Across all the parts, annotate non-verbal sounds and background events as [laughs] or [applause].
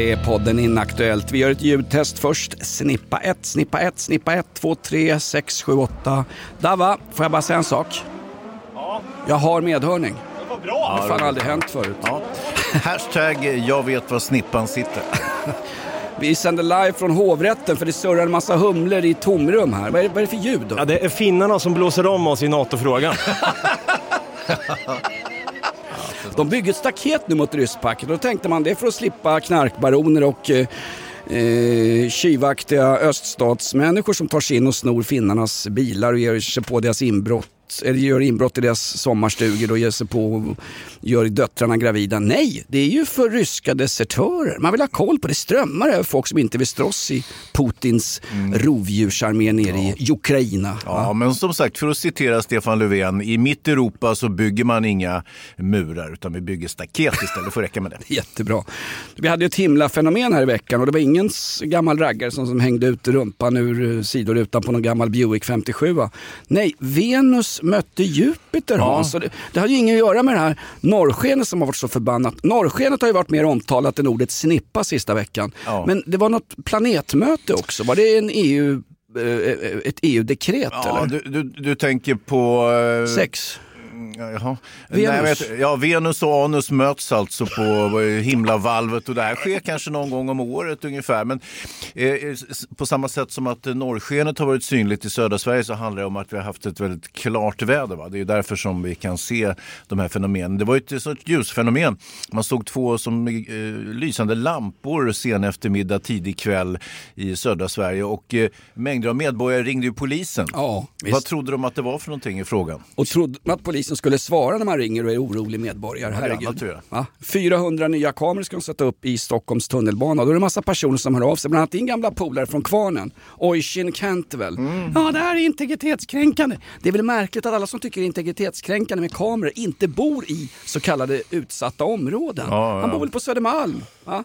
Det är podden Inaktuellt. Vi gör ett ljudtest först. Snippa 1, snippa 1, snippa 1, 2, 3, 6, 7, 8. Dava, får jag bara säga en sak? Jag har medhörning. Bra! Det har fan aldrig hänt förut. Ja. Hashtag jag vet var snippan sitter. Vi sänder live från hovrätten för det surrar en massa humlor i tomrum här. Vad är, vad är det för ljud? Då? Ja, det är finnarna som blåser om oss i NATO-frågan. [laughs] De bygger ett staket nu mot rysspacket och då tänkte man det är för att slippa knarkbaroner och eh, eh, tjuvaktiga öststatsmänniskor som tar sig in och snor finnarnas bilar och ger sig på deras inbrott eller gör inbrott i deras sommarstugor och ger sig på och gör döttrarna gravida. Nej, det är ju för ryska desertörer. Man vill ha koll på det. strömmar över folk som inte vill slåss i Putins rovdjursarmé nere i Ukraina. Ja, men som sagt, för att citera Stefan Löfven, i mitt Europa så bygger man inga murar utan vi bygger staket istället. Det får räcka med det. [laughs] Jättebra. Vi hade ju ett himla fenomen här i veckan och det var ingen gammal raggare som, som hängde ut rumpan ur eh, sidorutan på någon gammal Buick 57. va? Nej, Venus mötte Jupiter Hans. Och Det, det hade ju inget att göra med det här norrskenet som har varit så förbannat. Norrskenet har ju varit mer omtalat än ordet snippa sista veckan. Ja. Men det var något planetmöte också. Var det en EU, eh, ett EU-dekret Ja, eller? du, du, du tänker på... eh, Sex. Ja, Jaha. Venus. Nej, vet, ja, Venus och anus möts alltså på eh, himlavalvet och det här sker kanske någon gång om året ungefär. Men eh, s- på samma sätt som att eh, norrskenet har varit synligt i södra Sverige så handlar det om att vi har haft ett väldigt klart väder. Va? Det är därför som vi kan se de här fenomenen. Det var ett sorts ljusfenomen. Man såg två som eh, lysande lampor sen eftermiddag, tidig kväll i södra Sverige och eh, mängder av medborgare ringde ju polisen. Ja. Vad trodde de att det var för någonting i frågan? Och trodde man att polisen skulle svara när man ringer och är orolig medborgare. Herregud. tror jag. Ja, 400 nya kameror ska de sätta upp i Stockholms tunnelbana. Då är det massa personer som hör av sig, bland annat din gamla polare från Kvarnen, Oisin Cantwell. Mm. Ja, det här är integritetskränkande. Det är väl märkligt att alla som tycker det är integritetskränkande med kameror inte bor i så kallade utsatta områden. Ja, ja. Han bor väl på Södermalm? Va?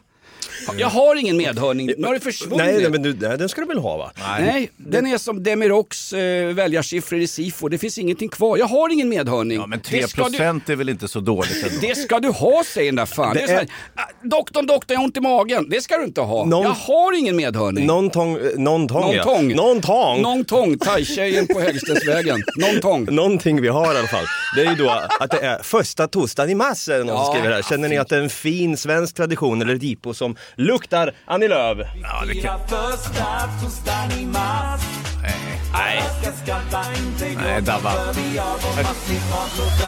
Jag har ingen medhörning, nu har det försvunnit. nej, nej, men du, nej, den ska du väl ha va? Nej, den är som Demiroks eh, väljarsiffror i SIFO. Det finns ingenting kvar. Jag har ingen medhörning. Ja, men 3 Det ska du- procent är väl inte så dåligt ändå? Det ska du ha säger den där fan. Det Det är så här, är- "Ah, doktorn, doktorn, jag har ont i magen. Det ska du inte ha. Någon- Jag har ingen medhörning. Någon tång, eh, någon tång, Någon ja. tång. Någon tång. Någon tång. Thai-tjejen på Hägerstensvägen. Någon tång. [laughs] Någonting vi har i alla fall. Det är ju då att det är första torsdagen i mars är det någon som Ja. skriver här. Känner ni att det är en fin svensk tradition eller jippo som luktar Annie Lööf? Ja, det kan... Nej. Nej, Dabba.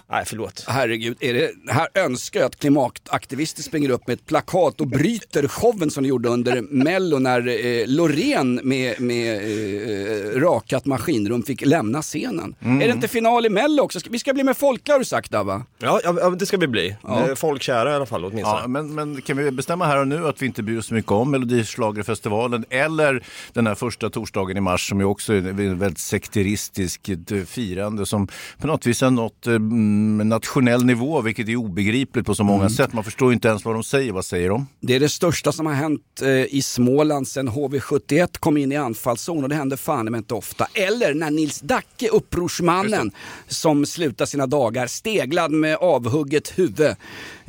Nej, förlåt. Herregud, är det, här önskar jag att klimataktivister springer upp med ett plakat och bryter showen som de gjorde under mello när eh, Loreen med, med eh, rakat maskinrum fick lämna scenen. Mm. Är det inte final i mello också? Vi ska bli med Folke har du sagt Dabba. Ja, ja, det ska vi bli. Ja. Folkkära i alla fall åtminstone. Ja, men, men kan vi bestämma här och nu att vi inte bryr oss så mycket om Melodischlagerfestivalen eller den här första torsdagen i mars som ju också är ett väldigt sekteristiskt eh, firande som på något vis har nått eh, mm, nationell nivå vilket är obegripligt på så många sätt. Man förstår inte ens vad de säger. Vad säger de? Det är det största som har hänt eh, i Småland sedan HV71 kom in i anfallszon och det händer fan inte ofta. Eller när Nils Dacke, upprorsmannen, som slutar sina dagar steglad med avhugget huvud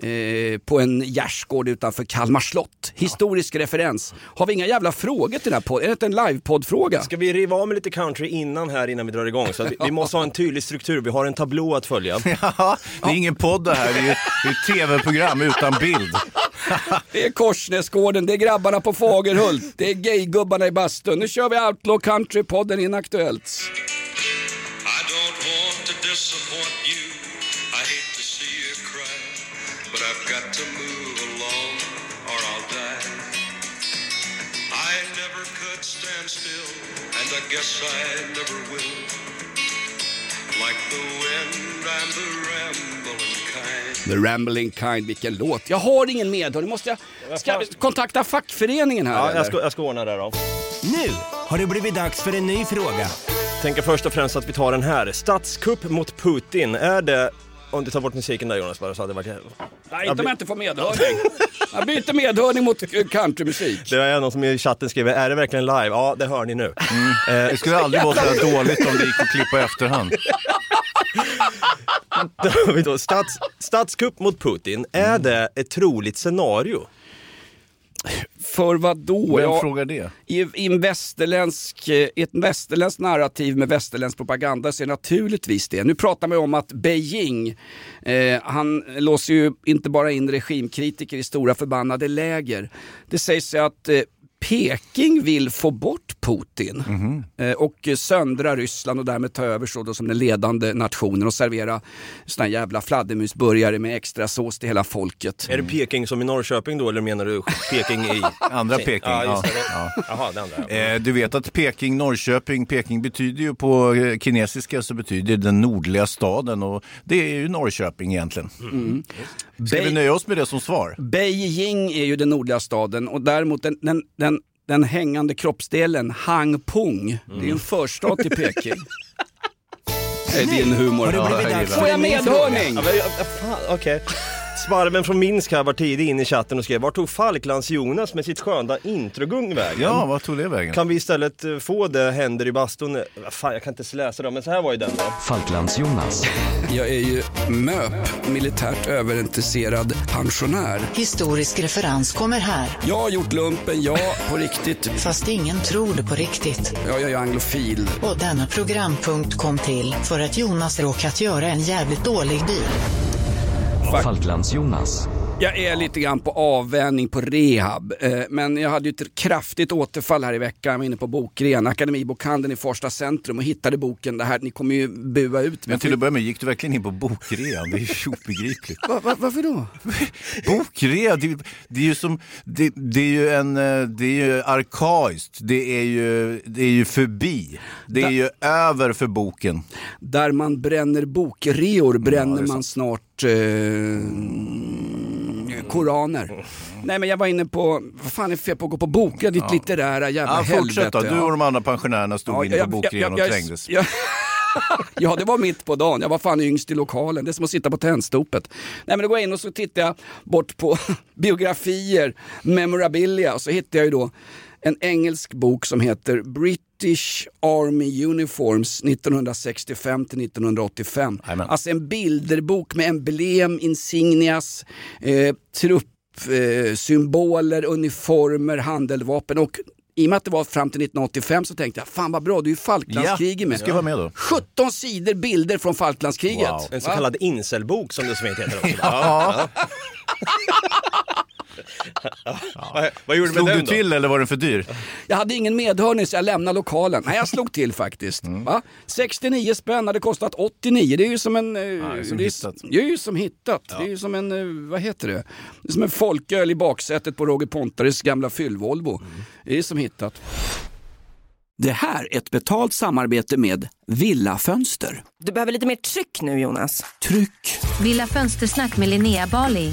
eh, på en gärdsgård utanför Kalmar slott. Historisk referens. Har vi inga jävla frågor till den här podden? Är det inte en livepodd-fråga? Ska vi riva av med lite country innan här innan vi drar igång? Så vi, vi måste ha en tydlig struktur, vi har en tablå att följa. [laughs] Ja, det är ingen podd det här, det är ju det är ett tv-program utan bild. [laughs] Det är Korsnäsgården, det är grabbarna på Fagerhult, det är gaygubbarna i bastun. Nu kör vi Outlaw Country-podden Inaktuellt. I don't want to disappoint you. I guess I never will. Like the wind and the rambling kind. The Rambling Kind, vilken låt. Jag har ingen medhörning, måste jag ska jag kontakta fackföreningen här Ja, eller? jag ska, jag ska ordna det då. Nu har det blivit dags för en ny fråga. Tänker först och främst att vi tar den här. Statskupp mot Putin. Är det, om du tar bort musiken där Jonas bara så hade det varit... Nej, inte om jag inte får medhörning. Jag byter medhörning mot countrymusik. Det är någon som i chatten skriver, är det verkligen live? Ja, det hör ni nu. Eh, Det skulle aldrig vara så dåligt om det gick att klippa i efterhand. [laughs] Då har vi då stats, statskupp mot Putin. Är det ett troligt scenario? För vad då? Vem frågar det? I, i, en västerländsk, eh, I ett västerländskt narrativ med västerländsk propaganda så är det naturligtvis det. Nu pratar man om att Beijing, eh, han låser ju inte bara in regimkritiker i stora förbannade läger. Det sägs ju att eh, Peking vill få bort Putin eh, och söndra Ryssland och därmed ta över så då som den ledande nationen och servera såna jävla fladdermusburgare med extra sås till hela folket. Är det Peking som i Norrköping då, eller menar du Peking i... [laughs] Andra Peking. Ja, just det. Ja, Jaha, det andra. ja. Eh, Du vet att Peking, Norrköping, Peking betyder ju på eh, kinesiska så betyder det den nordliga staden och det är ju Norrköping egentligen. Ska vi Bei- nöja oss med det som svar? Beijing är ju den nordliga staden och däremot den, den, den, den hängande kroppsdelen Hangpung, det är ju en förstad till Peking. [laughs] Det är din humor. Får jag medhörning? Ja, men, ja, Sparven från Minsk här var tidig in i chatten och skrev, vart tog Falklands-Jonas med sitt sköna introgung vägen? Ja, vad tog det vägen? Kan vi istället eh, få det händer i bastun? Fan, jag kan inte läsa det, men så här var ju den då. Falklands-Jonas. Jag är ju MÖP, militärt överintresserad pensionär. Historisk referens kommer här, Jag har gjort lumpen, ja, på riktigt. fast ingen tror det på riktigt. Ja, jag är anglofil. Och denna programpunkt kom till för att Jonas råkat göra en jävligt dålig deal. Falklands-Jonas. Jag är lite grann på avvänjning på rehab, eh, men jag hade ju ett kraftigt återfall här i veckan. Jag var inne på bokrean, Akademibokhandeln i Farsta centrum och hittade boken. Det här, ni kommer ju bua ut mig. Men till att börja med, gick du verkligen in på bokrean? Det är ju obegripligt. [laughs] Va, va, varför då? Bokrea, det, det är ju som, det, det är ju en, eh, det är ju arkaiskt, det är ju, det är ju förbi, det är Da- ju över för boken. Där man bränner bokreor bränner är man snart eh, koraner. Nej men jag var inne på, vad fan är fel på att gå på bokrean, ditt litterära jävla Ja, fortsätt helvete. du och de andra pensionärerna stod inne på bokrean och jag- trängdes. jag- [laughs] ja, det var mitt på dagen. Jag var fan yngst i lokalen. Det är som att sitta på tändstopet. Nej, men då går jag in och så tittar jag bort på [laughs] biografier, memorabilia och så hittar jag ju då en engelsk bok som heter British Army Uniforms 1965 till 1985. Jajamän. Alltså en bilderbok med emblem, insignias, eh, trupp eh, symboler, uniformer, handeldvapen och i och med att det var fram till 1985 så tänkte jag, fan vad bra, det är ju Falklandskriget med. ska vara med då. 17 sidor bilder från Falklandskriget. Wow. En så kallad incelbok som det så fint heter också. [laughs] Ja. Vad, vad gjorde du Slog med du den då? till eller var den för dyr? Jag hade ingen medhörning så jag lämnade lokalen. Nej, jag slog till faktiskt. Mm. Va? 69 spänn hade kostat 89. Det är ju som en... eh, det är som det, hittat. är, det är ju som hittat. Det är ju som en, eh, vad heter det? Det är som en folköl i baksätet på Roger Pontares gamla fyll-Volvo. Mm. Det är som hittat. Det här är ett betalt samarbete med Villa Fönster. Du behöver lite mer tryck nu Jonas. Tryck! Villa Fönstersnack med Linnea Bali.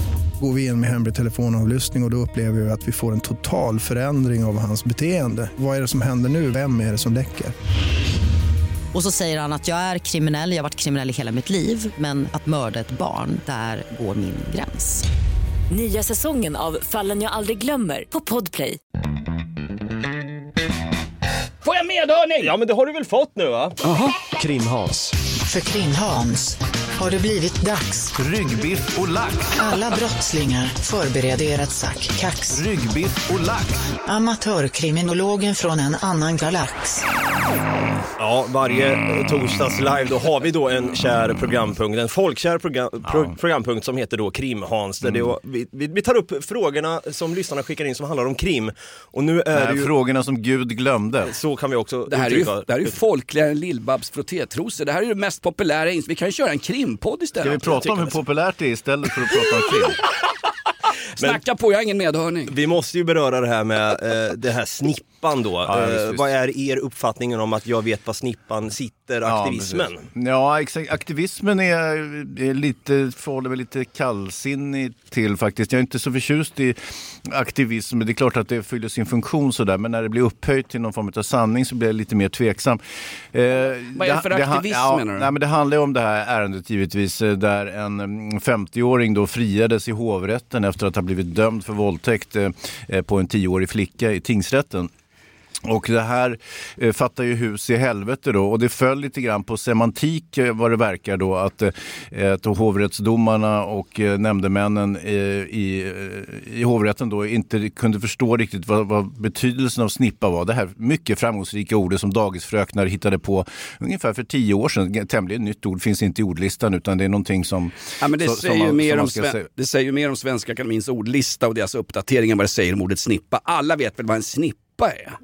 Går vi in med hemlig telefonavlyssning och, och då upplever vi att vi får en total förändring av hans beteende. Vad är det som händer nu? Vem är det som läcker? Och så säger han att jag är kriminell, jag har varit kriminell i hela mitt liv men att mörda ett barn, där går min gräns. Nya säsongen av Fallen jag aldrig glömmer på Podplay. Får jag medhörning? Ja men det har du väl fått nu va? Jaha. Krim-Hans. För Krim-Hans har det blivit dags. Ryggbiff och lax. Alla brottslingar förbereder er att sack kax. Ryggbiff och lax. Amatörkriminologen från en annan galax. Ja, varje torsdags live då har vi då en kär programpunkt, en folkkär program, pro, programpunkt som heter då Krim-Hans. Där det, vi, vi, tar upp frågorna som lyssnarna skickar in som handlar om krim. Och nu är det ju... Frågorna som Gud glömde. Så kan vi också Det här är ju, uttrycka det här är ju folkligare än frottétrosor. Det här är ju det mest populära. ins- Vi kan ju köra en krimpodd istället. Ska vi prata om hur populärt det är istället för att prata om krim? [laughs] Snacka på, jag har ingen medhörning. Vi måste ju beröra det här med eh, det här snippan då. Ja, visst, eh, visst. vad är er uppfattning om att jag vet vad snippan sitter, aktivismen? precis. Ja, exakt. Aktivismen är, är lite, förhåller mig lite kallsinnig till faktiskt. Jag är inte så förtjust i aktivism. Det är klart att det fyller sin funktion sådär, men när det blir upphöjt till någon form av sanning så blir jag lite mer tveksam. Eh, Vad är det för ha- aktivism, ja, menar du? Nej, men det handlar ju om det här ärendet givetvis, eh, där en mm, 50-åring då friades i hovrätten efter att ha blivit dömd för våldtäkt på en 10-årig flicka i tingsrätten. Och det här eh, fattar ju hus i helvete då och det föll lite grann på semantik eh, vad det verkar då att, eh, att hovrättsdomarna och eh, nämndemännen eh, i, eh, i hovrätten då inte kunde förstå riktigt vad, vad betydelsen av snippa var. Det här mycket framgångsrika ordet som dagisfröknar hittade på ungefär för tio år sedan. Tämligen nytt ord, finns inte i ordlistan utan det är någonting som... Ja, men det, så- säger som man- mer om säga. det säger ju mer om Svenska Akademins ordlista och deras uppdatering än vad det säger om ordet snippa. Alla vet väl vad en snippa är?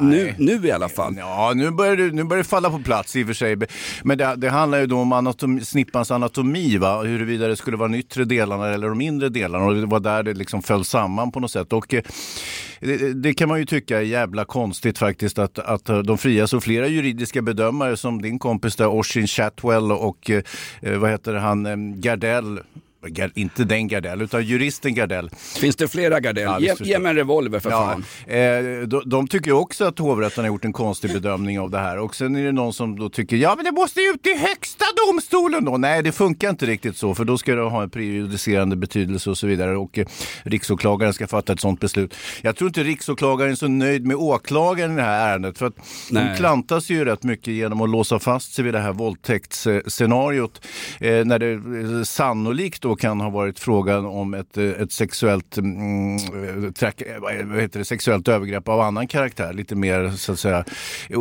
Nu, nu i alla fall. Ja, nu börjar, det, nu börjar det falla på plats i och för sig. Men det, det handlar ju då om anatom, snippans anatomi, va? huruvida det skulle vara de yttre delarna eller de inre delarna. Och det var där det liksom föll samman på något sätt. Och, eh, det, det kan man ju tycka är jävla konstigt faktiskt att, att eh, de frias och flera juridiska bedömare som din kompis där, Oshin Chatwell och eh, vad heter han, Gardell. Inte den Gardell, utan juristen Gardell. Finns det flera Gardell? Ja, ge, ge mig en revolver för Ja, fan. eh, de, de tycker också att hovrätten har gjort en konstig bedömning av det här. Och sen är det någon som då tycker, ja men det måste ju ut i högsta domstolen då. Nej, det funkar inte riktigt så, för då ska det ha en prejudicerande betydelse och så vidare. Och eh, riksåklagaren ska fatta ett sådant beslut. Jag tror inte riksåklagaren är så nöjd med åklagaren i det här ärendet. För att de Nej. klantas ju rätt mycket genom att låsa fast sig vid det här våldtäktsscenariot. Eh, när det eh, sannolikt då kan ha varit frågan om ett, eh, ett sexuellt, mm, eh, track, eh, vad heter det, sexuellt övergrepp av annan karaktär. Lite mer så att säga.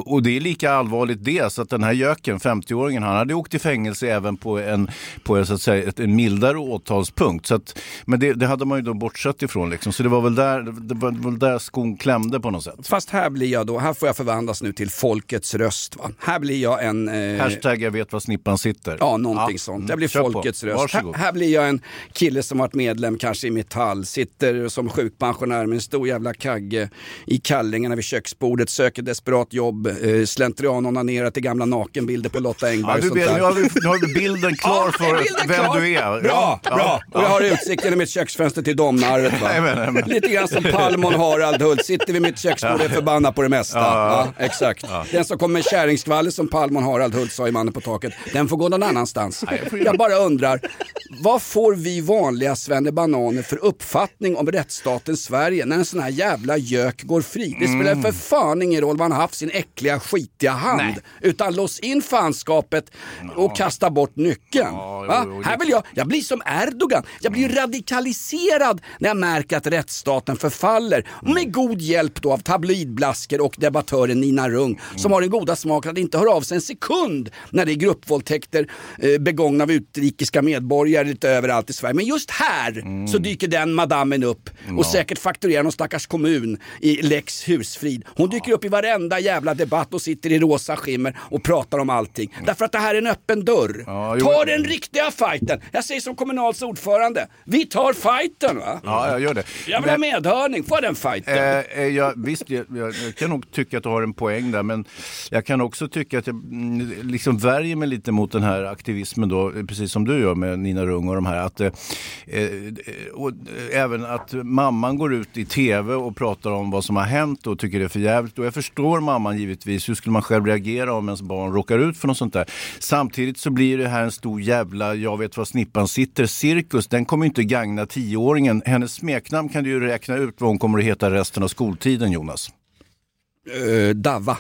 Och det är lika allvarligt det. Så att den här göken, 50-åringen, han hade åkt i fängelse även på en, på så att säga, ett, en mildare åtalspunkt. Så att, men det, det hade man ju då bortsett ifrån. Liksom. Så det var väl där, det var väl där skon klämde på något sätt. Fast här blir jag då, här får jag förvandlas nu till folkets röst. Va? Här blir jag en... Eh, Hashtag jag vet var snippan sitter. Ja, någonting Ja, sånt. mm, Jag blir kör på. folkets röst. Här, Varsågod. här blir jag jag en kille som varit medlem kanske i Metall, sitter som sjukpensionär med en stor jävla kagge i kallingarna vid köksbordet, söker desperat jobb, eh, slentrian onanerar till gamla nakenbilder på Lotta Engberg Ja, du vet, där. nu, har vi, nu har vi bilden klar för bilden vem klar? du är. Bra, Ja, bra. ja. Och jag har utsikt genom mitt köksfönster till Domnarvet. Va? [laughs] Jajamän, jajamän. Lite grann som Palmon Harald Hult, sitter vid mitt köksbord och är förbannad på det mesta. Ja, exakt. Den som kommer med kärringskvaller som Palmon Harald Hult sa i Mannen på taket, den får gå någon annanstans. Jag bara undrar, vad får vi vanliga svennebananer för uppfattning om rättsstaten Sverige när en sån här jävla gök går fri? Det spelar Mm. för fan ingen roll vad han haft sin äckliga skitiga hand. Utan lås in fanskapet och kasta bort nyckeln. Va? jo, jo, Här vill jag, jag blir som Erdogan. Jag blir ju radikaliserad när jag märker att rättsstaten förfaller. Med god hjälp då av tabloidblaskor och debattören Nina Rung som har den goda smaken att inte höra av sig en sekund när det är gruppvåldtäkter eh, begångna av utrikiska medborgare lite överallt i Sverige. Men just här så dyker den madammen upp och säkert fakturerar någon stackars kommun i lex husfrid. Hon dyker upp i varenda jävla debatt och sitter i rosa skimmer och pratar om allting. Därför att det här är en öppen dörr. jo. Ta den riktiga fighten. Jag säger som Kommunals ordförande, vi tar fighten va. Ja, jag gör det. Jag vill ha Men- medhörning, få den fighten. Eh, eh, jag, visst, jag, jag, jag kan nog tycka att du har en poäng där, men jag kan också tycka att jag mm, liksom värjer mig lite mot den här aktivismen då, precis som du gör med Nina Rung och de här. Att, eh, eh och, eh, även att mamman går ut i tv och pratar om vad som har hänt och tycker det är för jävligt. Och jag förstår mamman givetvis, hur skulle man själv reagera om ens barn råkar ut för något sånt där? Samtidigt så blir det här en stor jävla, jag vet var snippan sitter, cirkus. Den kommer ju inte gagna tioåringen. Hennes smeknamn kan du ju räkna ut vad hon kommer att heta resten av skoltiden Jonas. Uh, Dava.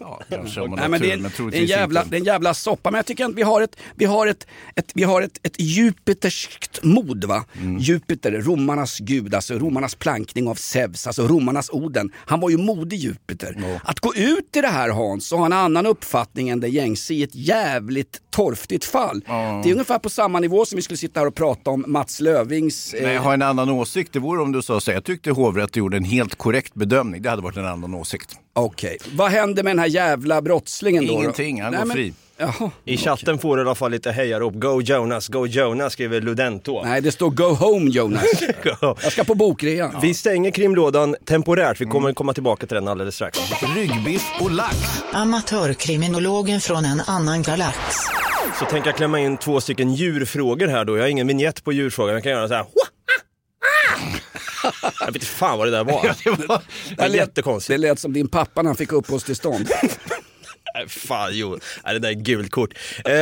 Ja, [laughs] kanske om man Nej, men det, är, men en, det, är en jävla, inte. det är en jävla soppa, men jag tycker att vi har ett, vi har ett, ett, vi har ett, ett Jupiterskt mod. Va? Mm. Jupiter, romarnas gud, alltså romarnas plankning av Zeus, alltså romarnas Oden. Han var ju modig Jupiter. Att gå ut i det här Hans och ha en annan uppfattning än det gängse i ett jävligt torftigt fall. Det är ungefär på samma nivå som vi skulle sitta här och prata om Mats Lövings... Men jag har en annan åsikt. Det vore om du sa så. Jag tyckte hovrätten gjorde en helt korrekt bedömning. Det hade varit en annan åsikt. Okej, vad händer med den här jävla brottslingen då? Ingenting, han Nej, går men- fri. Jaha. I chatten får du i alla fall lite hejarop. Go Jonas, go Jonas skriver Ludento. Nej, det står Go Home Jonas. [laughs] Jag ska på bokrea. Vi stänger krimlådan temporärt. Vi kommer komma tillbaka till den alldeles strax. Ryggbiff och lax. Amatörkriminologen från en annan galax. Så tänker jag klämma in två stycken djurfrågor här då. Jag har ingen vignett på djurfrågan. Jag kan göra så här. Jag vet inte fan vad det där var. Det var jättekonstigt. Det lät som din pappa när han fick uppehållstillstånd. [laughs] Nej, Fan jo, Nej, det där är gult kort. Eh,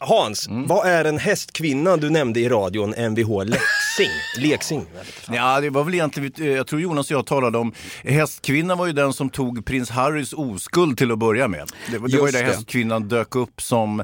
Hans, Mm. vad är en hästkvinna du nämnde i radion Mvh Leksing? [laughs] Leksing? Ja, det var väl egentligen, eh, jag tror Jonas och jag talade om, hästkvinnan var ju den som tog prins Harrys oskuld till att börja med. Det, var- det var ju Just där det. hästkvinnan dök upp som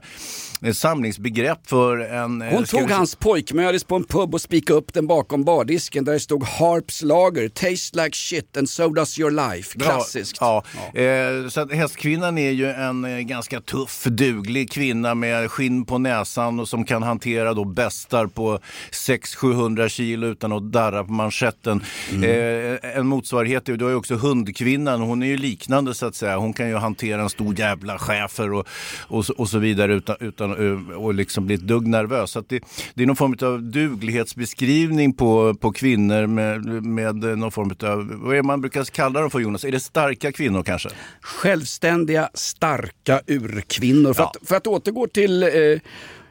eh, samlingsbegrepp för en... eh, Hon vi tog se- hans pojkmöris på en pub och spikade upp den bakom bardisken där det stod Harps lager, taste like shit and so does your life. Klassiskt. Ja, Eh, så att hästkvinnan är ju en ganska tuff, duglig kvinna med skinn på näsan och som kan hantera då bästar på 600-700 kilo utan att darra på manschetten. Eh, en motsvarighet, är- du har ju också hundkvinnan, hon är ju liknande så att säga. Hon kan ju hantera en stor jävla schäfer och, och, så- och så vidare utan, utan eh, och liksom bli ett dugg nervös. Så att det, det är någon form av duglighetsbeskrivning på, på kvinnor med, med någon form av, vad är man brukar kalla dem för Jonas? Är det starka kvinnor kanske? Självständiga, starka urkvinnor. För, att, för att återgå till eh,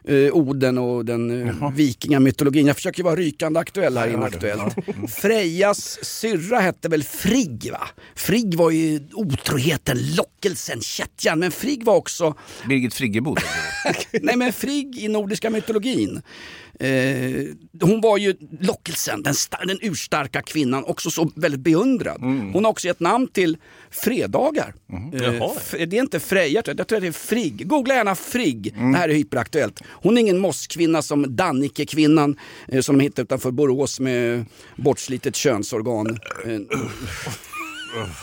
eh, Oden och den eh, vikingamytologin. Jag försöker vara rykande aktuell här Inaktuellt. Frejas syrra hette väl Frigg va? Frigg var ju otroheten, lockelsen, kättjan. Men Frigg var också... Birgit Friggebo? [laughs] Nej men Frigg i nordiska mytologin. Eh, hon var ju lockelsen, den, den urstarka kvinnan, också så väldigt beundrad. Hon har också gett namn till fredagar. Eh, Jaha. f- det är inte Freja, tror jag, jag tror att det är Frigg. Googla gärna Frigg, det här är hyperaktuellt. Hon är ingen mosskvinna som Dannike-kvinnan eh, som de hittade utanför Borås med bortslitet könsorgan.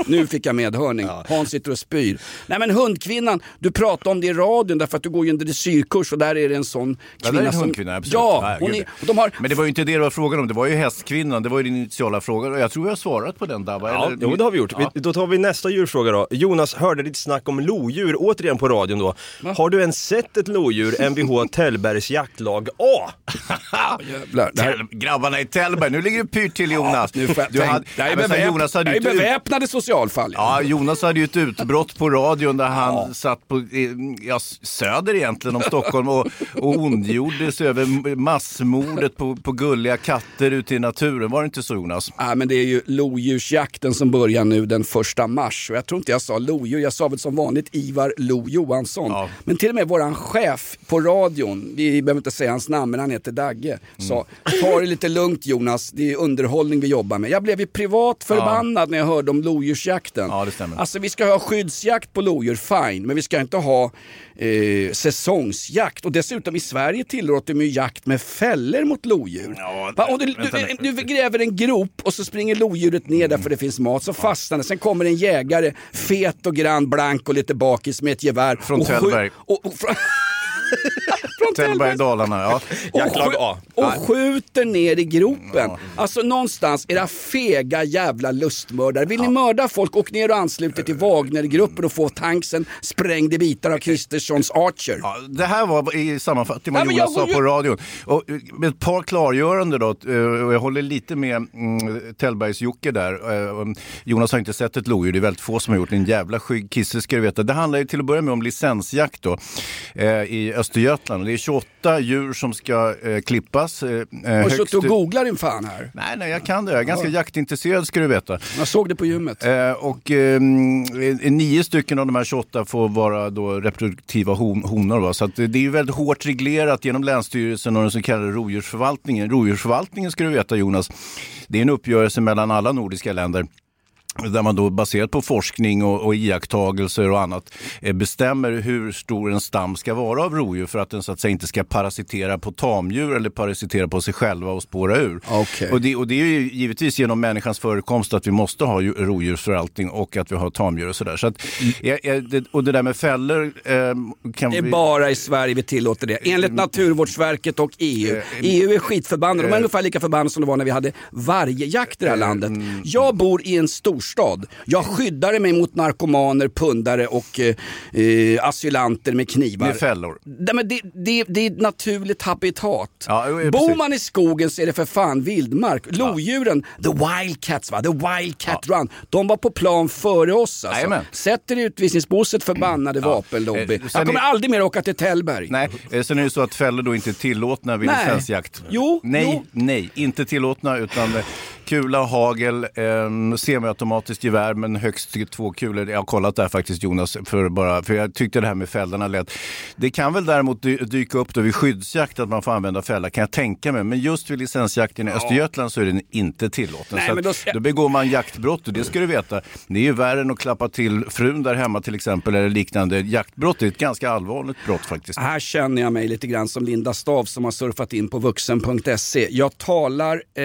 Nu fick jag medhörning. Hans sitter och spyr. Nej men hundkvinnan, du pratade om det i radion därför att du går ju en dressyrkurs och där är det en sån Ja, kvinna det är en som... hundkvinna, absolut. Ja, hon är, och de har... Men det var ju inte det det var frågan om, det var ju hästkvinnan, det var ju din initiala fråga och jag tror jag har svarat på den Dabba. Ja, eller? jo, det har vi gjort. Ja. Vi, då tar vi nästa djurfråga då. Jonas hörde ditt snack om lodjur återigen på radion då. Har du ens sett ett lodjur, Mvh Tällbergs jaktlag A? [laughs] Jävlar, här- Grabbarna i Tällberg, nu ligger det pyrt till Jonas. Nu får jag Du hade- här är Ja, men så beväp- Jonas hade det ju här är ett beväpnade socialfall. Ja, Jonas hade ju ett utbrott på radion där han satt på, ja, söder egentligen om Stockholm och, och ondgjorde sig över massmordet på, på gulliga katter ute i naturen. Var det inte så Jonas? Ja, men det är ju lodjursjakten som börjar nu den första mars. Och jag tror inte jag sa lodjur, jag sa väl som vanligt Ivar Lo Johansson. Men till och med våran chef på radion, vi behöver inte säga hans namn men han heter Dagge, sa ta det lite lugnt Jonas, det är underhållning vi jobbar med. Jag blev ju privat förbannad när jag hörde om lodjursjakten. Ja, det stämmer. Alltså vi ska ha skyddsjakt på lodjur, fine, men vi ska inte ha eh, säsongsjakt. Och dessutom i Sverige tillåter ju jakt med fällor mot lodjur. Va? Och du, du, du gräver en grop och så springer lodjuret ner där för det finns mat, så fastnar det. Sen kommer en jägare, fet och grann, blank och lite bakis med ett gevär. Från Tällberg. [laughs] Från, Tällberg i Dalarna, ja. och, Jaktlag A. och skjuter ner i gropen. Alltså någonstans, era fega jävla lustmördare. Vill ni mörda folk, åk ner och anslut er till Wagnergruppen och få tanksen sprängd i bitar av Kristerssons Archer. Ja, det här var i sammanfattning vad Jonas sa på ju- radion. Och, eh, med ett par klargörande då, eh, och jag håller lite med mm, Tällbergs-Jocke där. Eh, um, Jonas har inte sett ett lodjur, det är väldigt få som har gjort. En jävla skygg kisse ska du veta. Det handlar ju till att börja med om licensjakt då, eh, i Östergötland. Det är 28 djur som ska eh, klippas. Eh, Har du suttit och googlat din fan här? Nej, nej, jag kan det. Jag är ganska jaktintresserad ska du veta. Jag såg det på gymmet. Eh, och eh, nio stycken av de här 28 får vara då reproduktiva hon, honor. Va? Så att det är ju väldigt hårt reglerat genom Länsstyrelsen och den så kallade rovdjursförvaltningen. Rovdjursförvaltningen ska du veta Jonas, det är en uppgörelse mellan alla nordiska länder där man då baserat på forskning och, och iakttagelser och annat eh, bestämmer hur stor en stam ska vara av rovdjur för att den så att säga inte ska parasitera på tamdjur eller parasitera på sig själva och spåra ur. Okej. Och, det, och det är ju givetvis genom människans förekomst att vi måste ha ju- rovdjursförvaltning och att vi har tamdjur och sådär. Så att, eh, eh, det, och det där med fällor eh, kan Det är vi... bara i Sverige vi tillåter det. Enligt Naturvårdsverket och EU. EU är skitförbannade. De är ungefär lika förbannade som det var när vi hade vargjakt i det här landet. Jag bor i en storstad. Jag skyddar mig mot narkomaner, pundare och eh, eh, asylanter med knivar. Med fällor. Nej, men det, det, det är ett naturligt habitat. Ja, ja, Bor precis. man i skogen så är det för fan vildmark. Lodjuren, the wildcats va, the wildcat run. De var på plan före oss alltså. Sätter i utvisningsbåset förbannade vapenlobby. Eh, sen Jag kommer är- aldrig mer åka till Tällberg. Nej, eh, sen är det så att fällor då inte är tillåtna vid licensjakt. Jo, nej, jo. nej, inte tillåtna utan eh, kula, hagel, eh, semiautomatiskt gevär men högst två kulor. Jag har kollat där faktiskt Jonas, för, bara, för jag tyckte det här med fällorna lät. Det kan väl däremot dy- dyka upp då vid skyddsjakt att man får använda fälla kan jag tänka mig. Men just vid licensjakten i Östergötland så är den inte tillåten. Nej, så då ska- då begår man jaktbrott och det ska du veta. Det är ju värre än att klappa till frun där hemma till exempel eller liknande. Jaktbrott är ett ganska allvarligt brott faktiskt. Här känner jag mig lite grann som Linda Stav som har surfat in på vuxen.se. Jag talar, eh,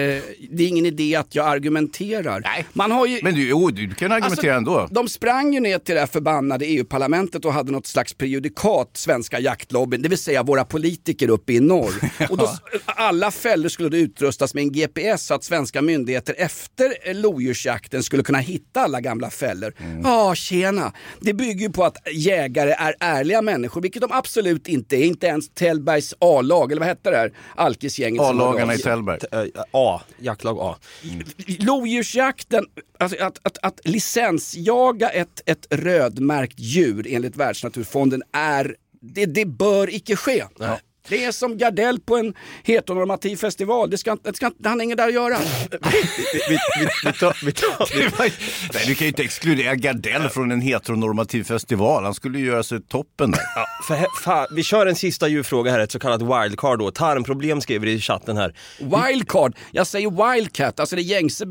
det är ingen idé att jag argumenterar. Man har ju, Men du, jo, du kan argumentera Alltså, ändå. De sprang ju ner till det här förbannade EU-parlamentet och hade något slags prejudikat, svenska jaktlobbyn, det vill säga våra politiker uppe i norr. [laughs] Och då, alla fällor skulle då utrustas med en GPS så att svenska myndigheter efter eh, lodjursjakten skulle kunna hitta alla gamla fällor. Ja, tjena. Det bygger ju på att jägare är ärliga människor, vilket de absolut inte är. Inte ens Tällbergs A-lag, eller vad hette det här? Alkisgänget. A-lagarna i. Tällberg. A, jaktlag A. Lodjursjakten, alltså att, att, att licensjaga ett, ett rödmärkt djur enligt Världsnaturfonden är, det, det bör icke ske. Det är som Gardell på en heteronormativ festival, det, ska, det, ska, det har inget där att göra. Vi, vi, vi tar, vi tar, [laughs] Nej, du kan ju inte exkludera Gardell från en heteronormativ festival. Han skulle ju göra sig toppen där. Ja, för, fa, vi kör en sista djurfråga här, ett så kallat wildcard då. Tarmproblem skriver i chatten här. Wildcard, jag säger wildcat, alltså det gängse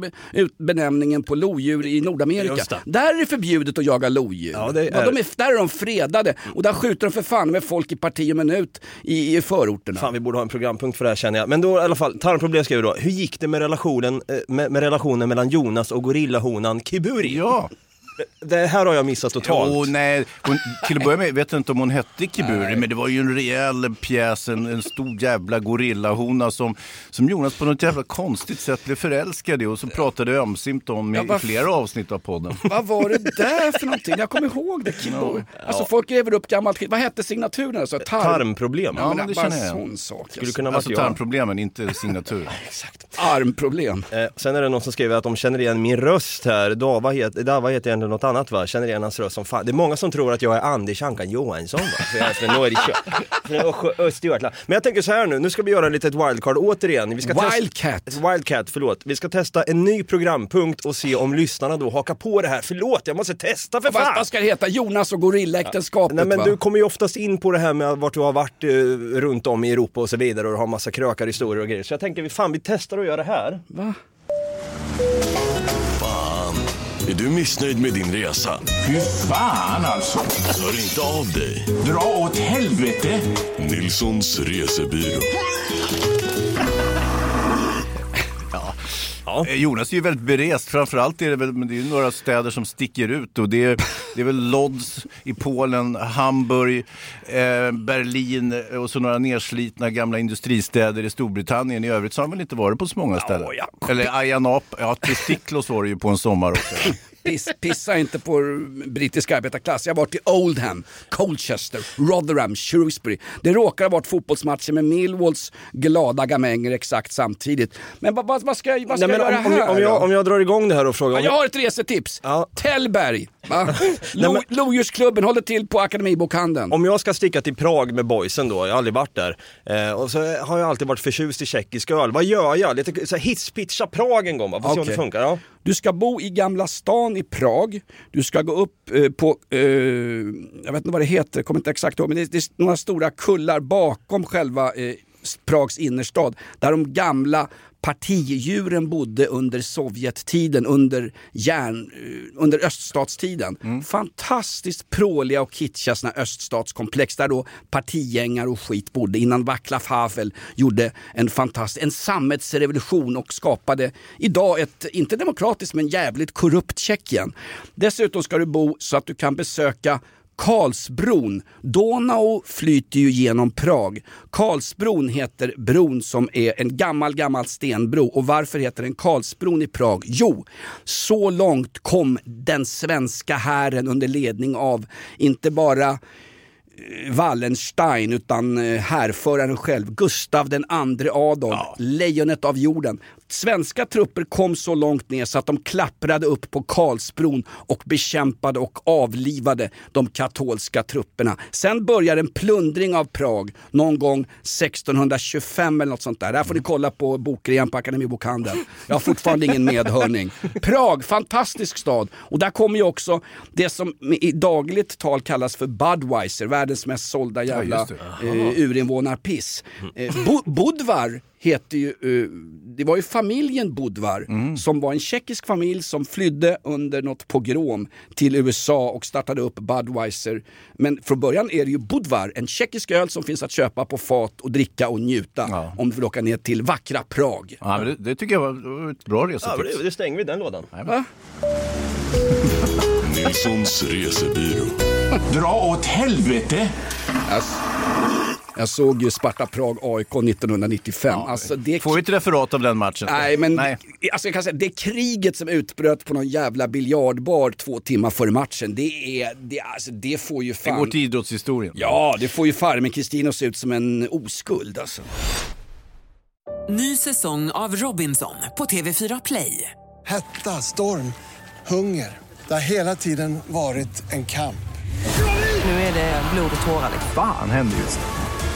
benämningen på lodjur i Nordamerika. Där är det förbjudet att jaga lodjur. Ja, det Ja, är- de är, där är de fredade och där skjuter de för fan med folk i parti och minut i, i förorterna. Fan vi borde ha en programpunkt för det här känner jag. Men då i alla fall, tarmproblem skrev vi då. Hur gick det med relationen, eh, med, med relationen mellan Jonas och gorillahonan Kiburi? Ja. Det här har jag missat totalt. Jo, nej. Hon, till att börja med vet jag inte om hon hette Kiburi, men det var ju en rejäl pjäs, en, en stor jävla gorillahona som, som Jonas på något jävla konstigt sätt blev förälskad i och så pratade ömsimt om i, Ja, i flera avsnitt av podden. Vad var det där för någonting? Jag kommer ihåg det. Kibbo. Alltså folk gräver upp gammalt skit. Vad hette signaturen? Alltså, tarm... Tarmproblem. Ja, men det känner jag en igen. sån sak. Skulle alltså. kunna vara Alltså jag. tarmproblemen, inte signatur. [laughs] Armproblem. Eh, sen är det någon som skriver att de känner igen min röst här. Dava heter, Dava heter egentligen något annat va? Känner igen hans röst som fan. Det är många som tror att jag är Anders Ankan Johansson va? För jag är från Norrköping. Från Östgö- Östergötland. Men jag tänker så här nu, nu ska vi göra ett litet wildcard återigen. Vi ska testa- Wildcat. Ett Wildcat, förlåt. Vi ska testa en ny programpunkt och se om lyssnarna då hakar på det här. Förlåt, jag måste testa för fan! vad ska det heta? Jonas och gorillaäktenskapet Nej men va? du kommer ju oftast in på det här med vart du har varit eh, runt om i Europa och så vidare och du har massa krökar historier och grejer. Så jag tänker, fan vi testar att göra det här. Va? Är du missnöjd med din resa? Fy fan alltså. Hör inte av dig. Dra åt helvete. Nilssons resebyrå. Eh, Jonas är ju väldigt berest, framförallt är det väl det är några städer som sticker ut och det är, det är väl Lodz i Polen, Hamburg, eh, Berlin och så några nerslitna gamla industristäder i Storbritannien. I övrigt så har han väl inte varit på så många ställen. Eller Ayia Napa, ja Testiklos var det ju på en sommar också. [laughs] Piss, pissa inte på brittisk arbetarklass. Jag har varit i Oldham, Colchester, Rotherham, Shrewsbury. Det råkar ha varit fotbollsmatcher med Millwalls glada gamänger exakt samtidigt. Men vad, vad, ska, jag- vad ska Nej, jag göra om, här jag, om, jag, om jag drar igång det här och frågar... Ja, jag har ett resetips. Ja. Tällberg. Lodjursklubben håller till på Akademibokhandeln. Om jag ska sticka till Prag med boysen då, jag har aldrig varit där. Eh, och så har jag alltid varit förtjust i tjeckisk öl. Vad gör jag? Lite så här hisspitcha Prag en gång va? Får se om det funkar. Ja. Du ska bo i Gamla stan i Prag. Du ska gå upp eh, på, eh, jag vet inte vad det heter, kommer inte exakt ihåg, men det är, det är några stora kullar bakom själva eh, Prags innerstad. Där de gamla partidjuren bodde under Sovjettiden, under, järn, eh, under öststatstiden. Fantastiskt pråliga och kitschiga såna öststatskomplex där då partigängar och skit bodde innan Václav Havel gjorde en fantastisk, en sammetsrevolution och skapade idag ett, inte demokratiskt men jävligt korrupt Tjeckien. Dessutom ska du bo så att du kan besöka Karlsbron. Donau flyter ju genom Prag. Karlsbron heter bron som är en gammal, gammal stenbro. Och varför heter den Karlsbron i Prag? Jo, så långt kom den svenska hären under ledning av inte bara eh, Wallenstein utan eh, härföraren själv, Gustav den andre Adolf, lejonet av jorden. Svenska trupper kom så långt ner så att de klapprade upp på Karlsbron och bekämpade och avlivade de katolska trupperna. Sen började en plundring av Prag någon gång 1625 eller något sånt där. Där får ni kolla på bokrean på Akademibokhandeln. Jag har fortfarande ingen medhörning. Prag, fantastisk stad. Och där kommer ju också det som i dagligt tal kallas för Budweiser, världens mest sålda jävla det. eh, urinvånarpiss. Eh, Bo- Budvar heter ju, eh, det var ju familjen Budvar som var en tjeckisk familj som flydde under något pogrom till USA och startade upp Budweiser. Men från början är det ju Budvar, en tjeckisk öl som finns att köpa på fat och dricka och njuta om du vill åka ner till vackra Prag. Ja, men det, det tycker jag var ett bra Ja, resetips. det, det stänger vi den lådan. [laughs] Nilssons resebyrå. Dra åt helvete. Jag, jag såg ju Sparta Prag AIK 1995. alltså det Får vi ett referat av den matchen? Nej, men Nej. Alltså jag kan säga, det kriget som utbröt på någon jävla biljardbar två timmar före matchen, det, är, det, alltså, det får ju Det fan... går till idrottshistorien. Ja, det får ju farmen Kristina att se ut som en oskuld alltså. Ny säsong av Robinson på TV4 Play. Hetta, storm, hunger. Det har hela tiden varit en kamp. Nu är det blod och tårar. liksom. Fan händer just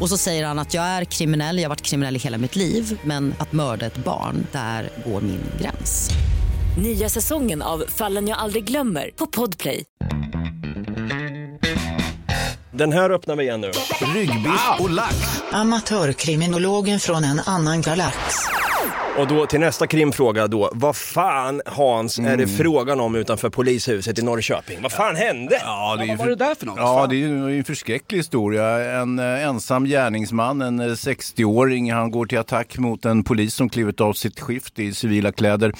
Och så säger han att jag är kriminell, jag har varit kriminell i hela mitt liv men att mörda ett barn, där går min gräns. Nya säsongen av Fallen jag aldrig glömmer på Podplay. Den här öppnar vi igen nu. Ryggbiff och lax. Amatörkriminologen från en annan galax. Och då till nästa krimfråga då. Vad fan Hans är det frågan om utanför polishuset i Norrköping? Vad fan hände? Ja, det är ju Vad var det där för något? Ja, det är ju en förskräcklig historia. En eh, ensam gärningsman, en eh, 60-åring, han går till attack mot en polis som klivit av sitt skift i civila kläder.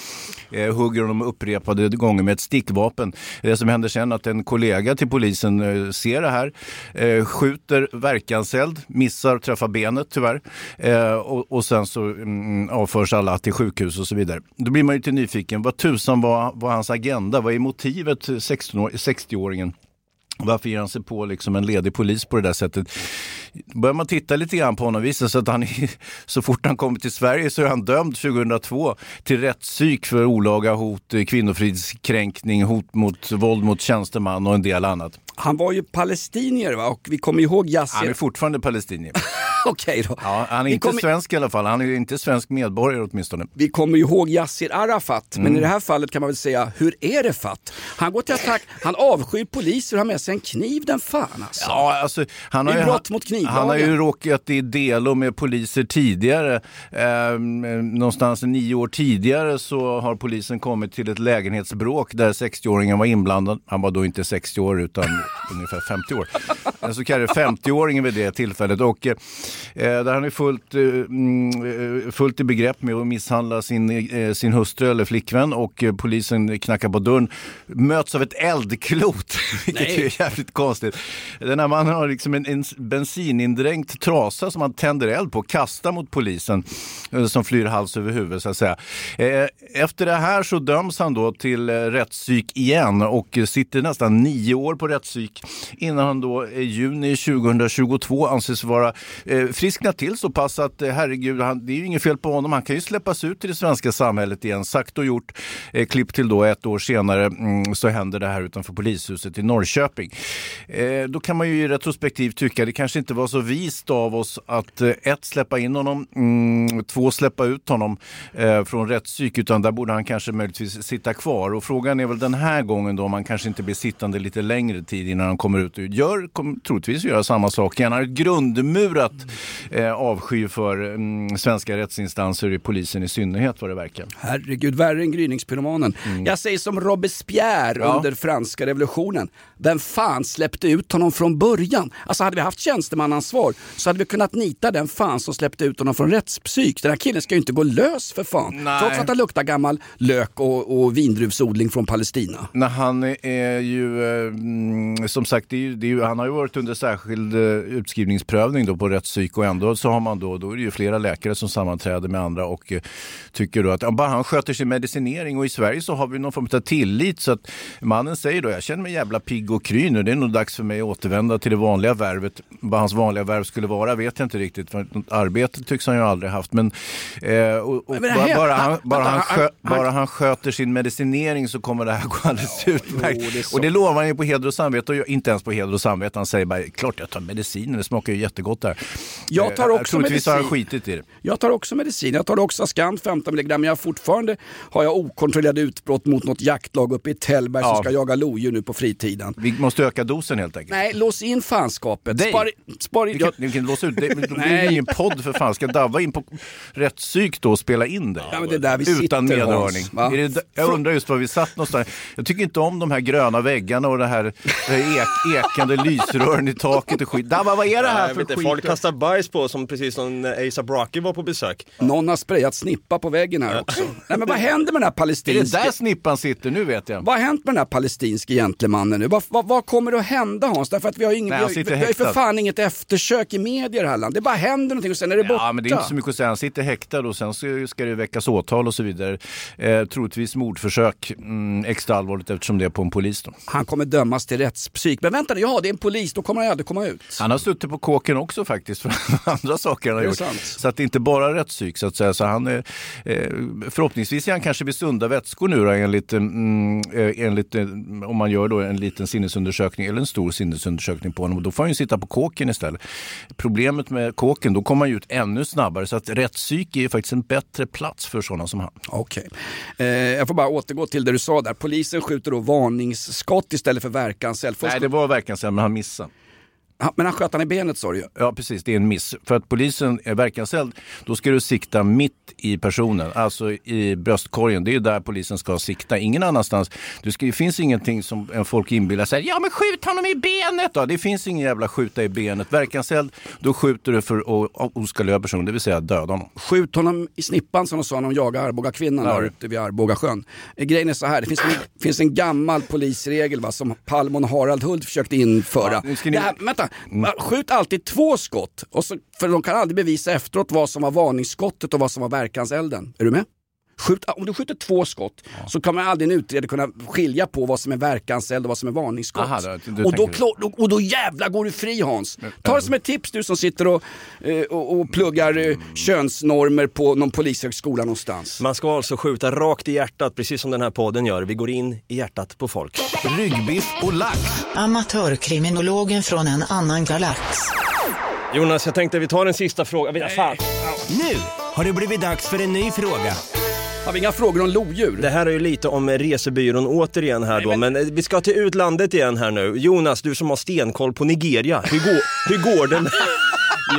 Eh, hugger honom upprepade gånger med ett stickvapen. Det som händer sen är att en kollega till polisen eh, ser det här, eh, skjuter verkanseld, missar och träffar benet tyvärr. Eh, och, och sen så mm, avförs alla till sjukhus och så vidare. Då blir man ju lite nyfiken. Vad tusan var, var hans agenda? Vad är motivet 16-år 60-åringen? Varför ger han sig på liksom en ledig polis på det där sättet? Börjar man titta lite grann på honom visar sig att han är- [laughs] så fort han kommer till Sverige så är han dömd 2002 till rättspsyk för olaga hot, eh, kvinnofridskränkning, hot mot våld mot tjänsteman och en del annat. Han var ju palestinier va? och vi kommer ihåg Yassir. Han är fortfarande palestinier. [laughs] [laughs] Okej då. Ja, han är inte kommer- svensk i alla fall. Han är inte svensk medborgare åtminstone. Vi kommer ju ihåg Yassir Arafat, men Mm. i det här fallet kan man väl säga, hur är det fatt? Han går till attack, han avskyr poliser och har med sig en kniv, den fan alltså. Ja, alltså, han Det har är ju, brott mot knivlagen. Han har ju råkat i delo med poliser tidigare. Ehm, någonstans nio år tidigare så har polisen kommit till ett lägenhetsbråk där 60-åringen var inblandad. Han var då inte 60 år utan ungefär 50 år. Den så kallade 50-åringen vid det tillfället. Och, eh, där han är fullt, eh, mm, eh, fullt i begrepp med att misshandla sin, eh, sin hustru eller flickvän och eh, polisen knackar på dörren. Möts av ett eldklot, [laughs] vilket Nej. är jävligt konstigt. Den här mannen har liksom en, en bensinindränkt trasa som han tänder eld på och kastar mot polisen eh, som flyr hals över huvud så att säga. Eh, Efter det här så döms han då till eh, rättspsyk igen och eh, sitter nästan nio år på rättspsyk innan han då i juni 2022 anses vara eh, frisknat till så pass att eh, herregud, han, det är ju inget fel på honom. Han kan ju släppas ut i det svenska samhället igen. Sagt och gjort. Eh, klipp till då ett år senare mm, så händer det här utanför polishuset i Norrköping. Eh, då kan man ju i retrospektiv tycka det kanske inte var så vist av oss att eh, ett släppa in honom, mm, två släppa ut honom eh, från rättspsyk utan där borde han kanske möjligtvis sitta kvar. Och frågan är väl den här gången då om han kanske inte blir sittande lite längre tid innan han kommer ut och gör, kommer troligtvis göra samma sak. Han har ett grundmurat eh, avsky för mm, svenska rättsinstanser, i polisen i synnerhet vad det verkar. Herregud, värre än gryningspyromanen. Jag säger som Robespierre Ja. under franska revolutionen. Vem fan släppte ut honom från början? Alltså hade vi haft tjänstemannaansvar så hade vi kunnat nita den fan som släppte ut honom från rättspsyk. Den här killen ska ju inte gå lös för fan. Nej. Trots att han luktar gammal lök och, och vindruvsodling från Palestina. när han är ju, eh, mm, som sagt, det är ju, det är ju, han har ju varit under särskild eh, utskrivningsprövning då på rättspsyk och ändå så har man då, då är det ju flera läkare som sammanträder med andra och eh, tycker då att ja, bara han sköter sin medicinering och i Sverige så har vi någon form av tillit så att mannen säger då, jag känner mig jävla pigg och kry nu, det är nog dags för mig att återvända till det vanliga värvet. Vad hans vanliga värv skulle vara vet jag inte riktigt, för något arbete tycks han ju aldrig haft. Men, eh, och, och Men det bara, han, han- bara, han, han- skö, han- bara han sköter sin medicinering så kommer det här gå alldeles utmärkt. Jo, det och det lovar han ju på heder och samvete jag- inte ens på heder och samvete. Han säger bara, klart jag tar mediciner, det smakar ju jättegott där. Jag tar Eh, också Troligtvis har han medicin. skitit i det. Jag tar också medicin. Jag tar Oxascant 15 mg. Men jag fortfarande har jag okontrollerade utbrott mot något jaktlag uppe i Tällberg som Ja. ska jaga lodjur nu på fritiden. Vi måste öka dosen helt enkelt. Nej, lås in fanskapet. Nej. Spar, spar. Vi kan, vi kan låsa ut det. men Det blir ju ingen podd för fan. Ska Davva in på rättspsyk då och spela in det? Ja, men det är där vi Utan sitter, medhörning. Hans, det, jag undrar just var vi satt någonstans. Jag tycker inte om de här gröna väggarna och det här, det här ek, ekande lysrören i taket och skit. Davva, vad är det här Jag för skit? folk kastar bajs på som precis som ASAP Rocky var på besök. Någon har sprayat snippa på väggen här också. Nej men vad händer med den här Är det palestinska... där snippan sitter? Nu vet jag. Vad har hänt med den här palestinske gentlemannen nu? Vad, vad, vad kommer att hända Hans? Därför att vi har, ingen, Nej, vi sitter vi har ju för fan inget eftersök i det här landet. Det bara händer någonting och sen är det borta. Ja, men det är inte så mycket att säga. Han sitter häktad och sen ska det väckas åtal och så vidare. Eh, troligtvis mordförsök. Mm, extra allvarligt eftersom det är på en polis. Då. Han kommer dömas till rättspsyk. Men vänta nu, ja det är en polis. Då kommer han aldrig komma ut. Han har suttit på kåken också faktiskt [laughs] för andra saker han har gjort. sant. Så att det är inte bara rättspsyk så att säga. Så han är, eh, förhoppningsvis är han kanske vid sunda vätskor nu då, enligt, mm, eh, enligt eh, om man gör då en liten sinnesundersökning eller en stor sinnesundersökning på honom. Då får han ju sitta på kåken istället. Problemet med kåken, då kommer ju ut ännu snabbare. Så att rättspsyk är faktiskt en bättre plats för sådana som han. Okej. Eh, jag får bara återgå till det du sa där. Polisen skjuter då varningsskott istället för verkanseld. Nej, det var verkligen så, men han missade. Men han sköt han i benet sa du. Ja precis, det är en miss. För att polisen är verkanseld, då ska du sikta mitt i personen, alltså i bröstkorgen. Det är där polisen ska sikta, ingen annanstans. Du ska, det finns ingenting som folk inbillar sig, ja men skjut honom i benet då! Det finns ingen jävla skjuta i benet. Verkanseld, då skjuter du för att oskadliggöra personen, det vill säga döda honom. Skjut honom i snippan som de sa när de jagade Arboga kvinnan Ja. där ute vid Arbogasjön. Eh, Grejen är så här, det finns en, finns en gammal polisregel va, som Palmon och Harald Hult försökte införa. Ja, ni- det här, vänta, Mm. skjut alltid två skott. Och så, för de kan aldrig bevisa efteråt vad som var varningsskottet och vad som var verkanselden. Är du med? Skjut, om du skjuter två skott så kommer aldrig en utredare kunna skilja på vad som är verkanseld och vad som är varningsskott. Aha, då- och, då, då- och då jävla går du fri Hans. Ta det som ett tips du som sitter och, eh, och, och pluggar eh, könsnormer på någon polishögskola någonstans. Man ska alltså skjuta rakt i hjärtat, precis som den här podden gör. Vi går in i hjärtat på folk. Ryggbiff och lax. Amatörkriminologen från en annan galax. Jonas, jag tänkte vi tar en sista fråga. Nej. Fan. Nu har det blivit dags för en ny fråga. Har vi inga frågor om lodjur? Det här är ju lite om resebyrån återigen här då, men... eh, vi ska till utlandet igen här nu. Jonas, du som har stenkoll på Nigeria, hur går, hur går det med...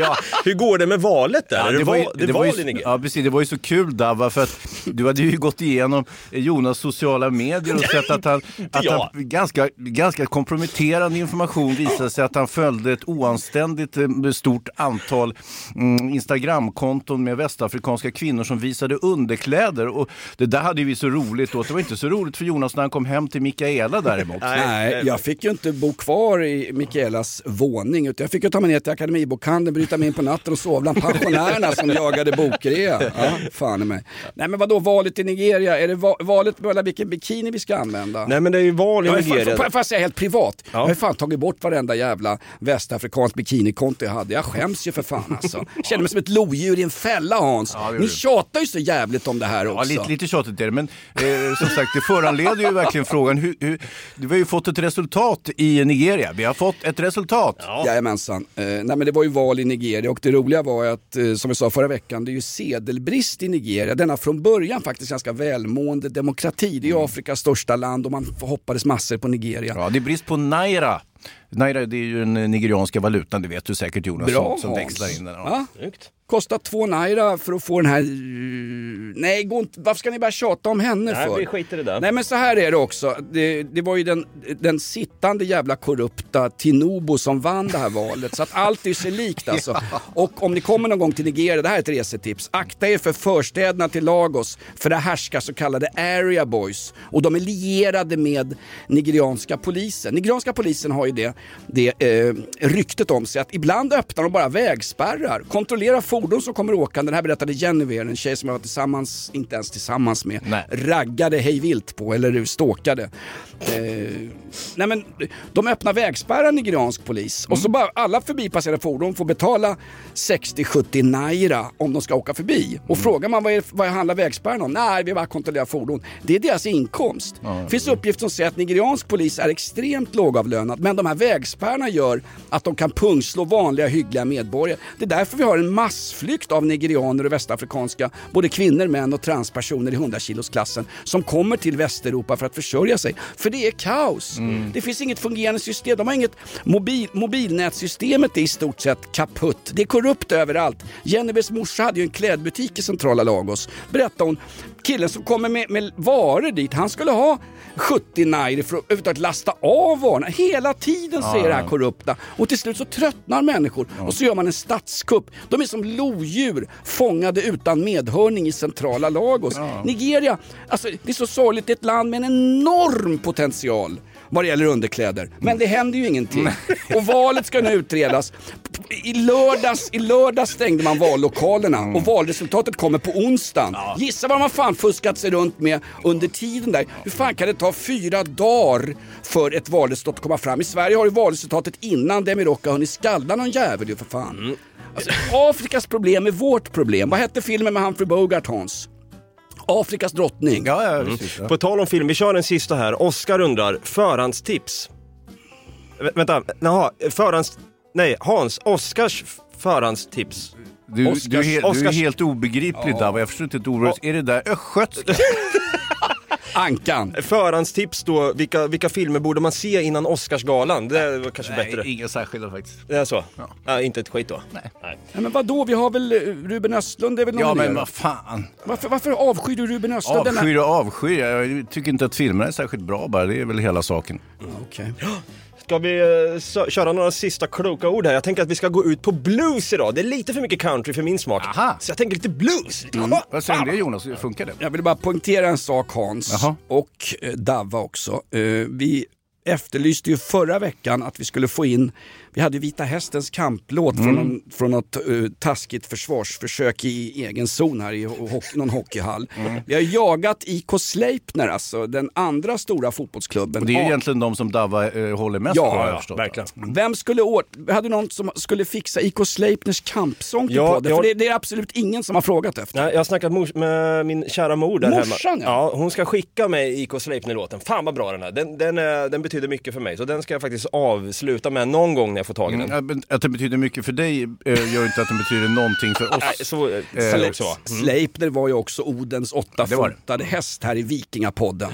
Ja, hur går det med valet där? är det, var ju- det är var val ju-? Ja precis, det var ju så kul Davva för att du hade ju gått igenom Jonas sociala medier och sett att han, att han ganska, ganska komprometterande information visade sig att han följde ett oanständigt eh, stort antal mm, Instagramkonton med västafrikanska kvinnor som visade underkläder och det där hade ju vi så roligt åt. Det var inte så roligt för Jonas när han kom hem till Mikaela däremot. Nej, jag fick ju inte bo kvar i Mikaelas våning utan jag fick ju ta mig ner till Akademibokhandeln, bryta mig in på natten och sova bland pensionärerna som jagade bokrea. Ja, fan i mig. Nej men vadå, valet i Nigeria, är det va- valet mellan vilken bikini vi ska använda? Nej men det är ju val i Jag Nigeria. Får jag säga helt privat? Ja. Jag har fan tagit bort varenda jävla västafrikansk bikinikonto jag hade. Jag skäms ju för fan alltså. Känner mig som ett lodjur i en fälla Hans. gjorde Ni tjatar ju så jävligt om det här Ja, också. lite, lite tjatigt är det, men eh, som sagt det föranleder ju verkligen frågan. Hur, hur, vi har ju fått ett resultat i Nigeria. Vi har fått ett resultat. Ja. Jajamensan. Eh, nej men det var ju val i Nigeria och det roliga var att, eh, som vi sa förra veckan, det är ju sedelbrist i Nigeria. Denna från början faktiskt ganska välmående demokrati. Det är ju Afrikas största land och man hoppades massor på Nigeria. Ja, det är brist på naira. Naira det är ju den nigerianska valutan, det vet du säkert Jonas, Bra som, som växlar in den. Ja. Kostar två naira för att få den här... Nej, gå inte... varför ska ni börja tjata om henne Nej, för? vi skiter i det. Nej men så här är det också. Det, det var ju den, den sittande jävla korrupta Tinubu som vann det här [laughs] valet. Så att allt är sig likt alltså. Och om ni kommer någon gång till Nigeria, det här är ett resetips. Akta er för förstäderna till Lagos. För där härskar så kallade area boys. Och de är lierade med nigerianska polisen. Nigerianska polisen har ju det, det eh, ryktet om sig att ibland öppnar de bara vägspärrar. Kontrollerar fordon som kommer åkande. Det här berättade Jennifer, en tjej som jag var tillsammans, inte ens tillsammans med, Nej. raggade hej vilt på eller stalkade. Eh, nej men, de öppnar vägspärrar nigeriansk polis och så bara alla förbipasserande fordon får betala 60-70 naira om de ska åka förbi. Och frågar man vad, är, vad handlar vägspärren om? Nej, vi bara kontrollerar fordon. Det är deras inkomst. Det finns uppgifter som säger att nigeriansk polis är extremt lågavlönad men de här vägspärrarna gör att de kan pungslå vanliga hyggliga medborgare. Det är därför vi har en massflykt av nigerianer och västafrikanska, både kvinnor, män och transpersoner i 100-kilosklassen som kommer till Västeuropa för att försörja sig. För det är kaos. Det finns inget fungerande system. De har inget mobil, mobilnätsystemet är i stort sett kaputt. Det är korrupt överallt. Jennebes morsa hade ju en klädbutik i centrala Lagos. Berättade hon. Killen som kommer med, med varor dit, han skulle ha 70 naira för att överhuvudtaget lasta av varorna. Hela tiden säger Ja, det här ja. korrupta. Och till slut så tröttnar människor och så gör man en statskupp. De är som lodjur fångade utan medhörning i centrala Lagos. Nigeria, alltså det är så sorgligt, det är ett land med en enorm potential. Vad det gäller underkläder. Men det händer ju ingenting. [laughs] Och valet ska nu utredas. I lördags, I lördags stängde man vallokalerna och valresultatet kommer på onsdagen. Gissa vad man fan fuskat sig runt med under tiden där. Hur fan kan det ta fyra dagar för ett valresultat att komma fram? I Sverige har ju valresultatet innan Demirok har hunnit skalla någon jävel ju för fan. Alltså, Afrikas problem är vårt problem. Vad hette filmen med Humphrey Bogart Hans? Afrikas drottning. Ja, ja, Mm. precis, ja. På tal om film, vi kör en sista här. Oskar undrar, förhandstips. Vä- vänta, jaha, förhands... Nej, Hans, Oskars förhandstips. Du, du, är, Oscars- du är Oscars- helt obegriplig där, jag förstår inte ett ord. Är det där östgötska? [laughs] Ankan. Förhandstips då, vilka, vilka filmer borde man se innan Oscarsgalan? Det var kanske Nej, bättre. inga särskilda faktiskt. Det är så? Ja. inte ett skit då? Nej. Nej, men vadå, vi har väl eh, Ruben Östlund, det är väl Ja, nominerad? men vad fan. Varför, varför avskyr du Ruben Östlund? Avskyr och avskyr. Jag tycker inte att filmerna är särskilt bra bara. Det är väl hela saken. Okej. Ska vi eh, köra några sista kloka ord här? Jag tänker att vi ska gå ut på blues idag. Det är lite för mycket country för min smak. Så jag tänker lite blues. Lite Mm. Vad säger du om det Jonas? Funkar det? Jag vill bara poängtera en sak Hans Jaha. och eh, Davva också. Eh, Vi efterlyste ju förra veckan att vi skulle få in, vi hade Vita Hästens kamplåt Mm. från, någon, från något uh, taskigt försvarsförsök i egen zon här i ho- någon hockeyhall. Mm. Vi har jagat IK Sleipner, alltså den andra stora fotbollsklubben. Och det är ju Ja. egentligen de som Davva eh, håller mest Ja, på har jag ja, förstått. verkligen. Vem skulle åt, hade någon som skulle fixa IK Sleipners kampsång till Ja, podden? ja. För det, det är absolut ingen som har frågat efter. Nej, jag har snackat mors- med min kära mor där Morsan, hemma. ja. Ja, hon ska skicka mig IK Sleipner-låten. Fan vad bra den är. Den, den, är- den betyder mycket för mig. Så den ska jag faktiskt avsluta med någon gång jag får tag i den. Mm, att det betyder mycket för dig eh, gör inte att det betyder någonting för [laughs] oss. Så eh, Eh. Mm. Sleipner var ju också Odens det var det. åttafotade häst här i Vikingapodden.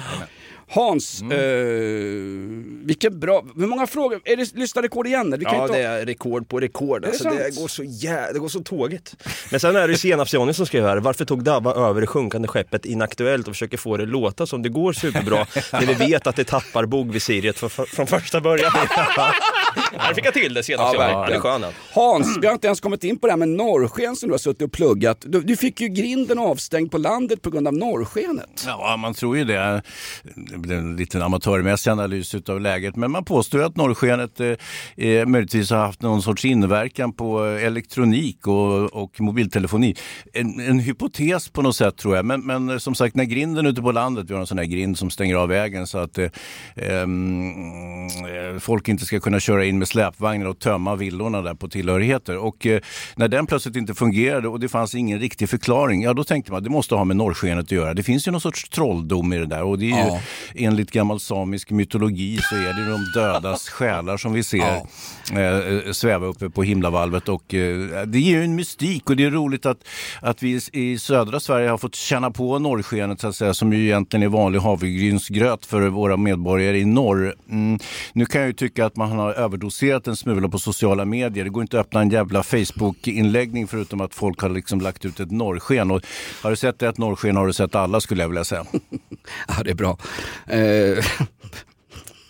Hans, Mm. eh, vilken bra, hur många frågor, är det lyssnarrekord igen? Vi kan Ja, inte det är rekord på rekord. det Alltså, det, går så jä... det går så tåget. Men sen är det ju Senapsjohnny som skrev här, varför tog Dabba över det sjunkande skeppet Inaktuellt och försöker få det låta som det går superbra, när vi vet att det tappar bogvisiret från, från första början. [laughs] Här fick jag till det Senapsjohnny. Ja, Ja, verkligen. det är skön han. Hans, vi har inte ens kommit in på det här med norrsken som du har suttit och pluggat. Du, du fick ju grinden avstängd på landet på grund av norrskenet. Ja, man tror ju det. Det blir en liten amatörmässig analys av läget. Men man påstår att norrskenet eh, eh, möjligtvis har haft någon sorts inverkan på eh, elektronik och, och mobiltelefoni. En, en hypotes på något sätt tror jag. Men, men eh, som sagt, när grinden ute på landet, vi har en sån här grind som stänger av vägen så att eh, ehm, eh, folk inte ska kunna köra in med släpvagnar och tömma villorna där på tillhörigheter. Och eh, när den plötsligt inte fungerade och det fanns ingen riktig förklaring, ja då tänkte man att det måste ha med norrskenet att göra. Det finns ju någon sorts trolldom i det där och det är ju Ja enligt gammal samisk mytologi så är det de dödas [laughs] själar som vi ser eh, sväva uppe på himlavalvet och eh, det ger ju en mystik och det är roligt att, att vi i södra Sverige har fått känna på norrskenet så att säga, som ju egentligen är vanlig havregrynsgröt för våra medborgare i norr. Mm. Nu kan jag ju tycka att man har överdoserat en smula på sociala medier. Det går inte att öppna en jävla Facebook-inläggning förutom att folk har liksom lagt ut ett norrsken. Och har du sett ett norrsken har du sett alla skulle jag vilja säga. [laughs] Ja, det är bra. Eh,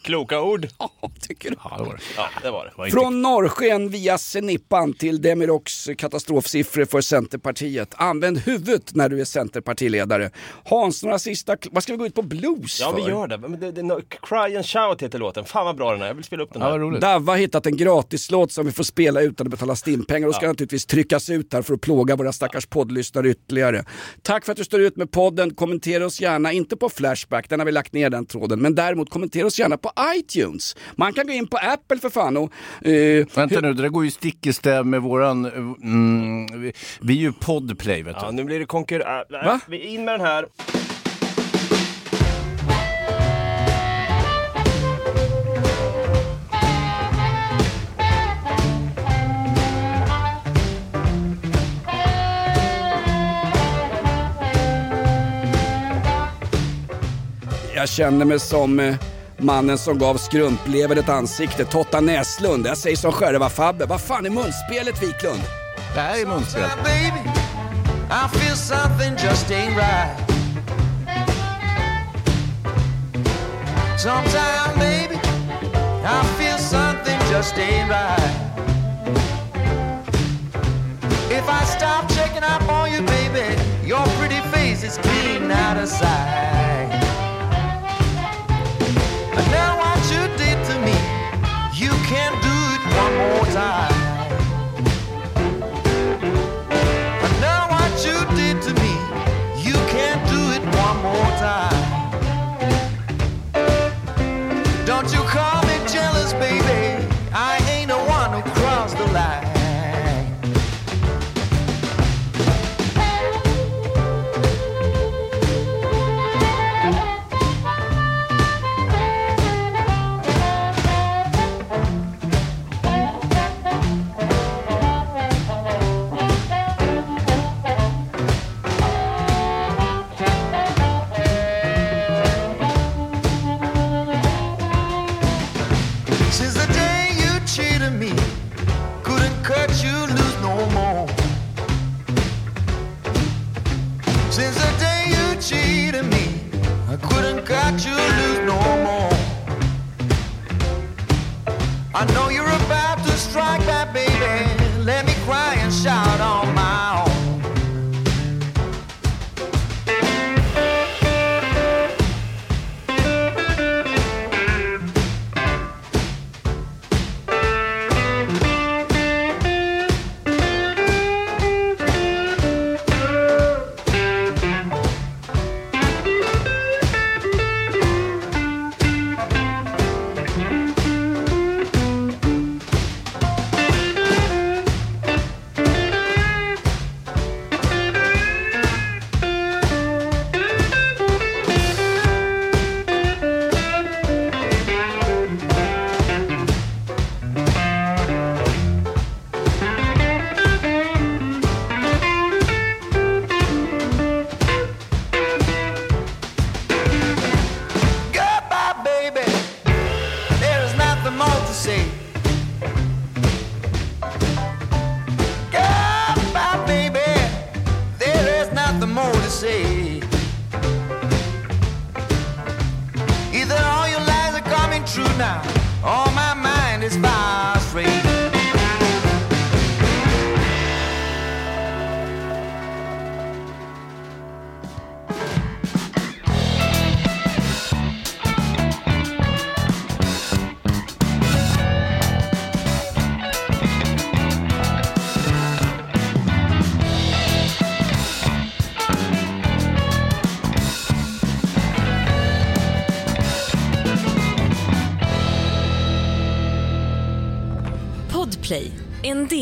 Kloka ord. ja, tycker du? Ja, det var det. Ja, det var det. Från norrsken via Senippan till Demiroks katastrofsiffror för Centerpartiet. Använd huvudet när du är Centerpartiledare. Hans, några sista... Vad ska vi gå ut på blues Ja, för? vi gör det. Men det, det. Cry and shout heter låten. Fan vad bra den är. Jag vill spela upp den här. Davva har hittat en gratislåt som vi får spela utan att betala stimpengar och ska Ja. naturligtvis tryckas ut här för att plåga våra stackars poddlyssnare ytterligare. Tack för att du står ut med podden. Kommentera oss gärna, inte på Flashback, den har vi lagt ner den tråden, men däremot kommentera oss gärna på iTunes. Man kan gå in på Apple för fan och... eh, Vänta nu, det där går ju stick i stäv med våran... eh, Mm, vi, vi är ju podplay vet du. Ja, nu blir det konkurrens. Va? Vi är in med den här. Jag känner mig som eh, mannen som gav skrumplever ett ansikte, Totta Näslund. Jag säger som själva Fabbe. Vad fan är munspelet Wiklund? Det här är munspel. baby, I feel something just ain't right. Sometime, baby, I feel something just ain't right. If I stop checking up on you, baby, your pretty face is clean out of sight. What you did to me, you can do it one more time. What you did to me, you can do it one more time. Don't you call me jealous, baby. I ain't the one who crossed the line.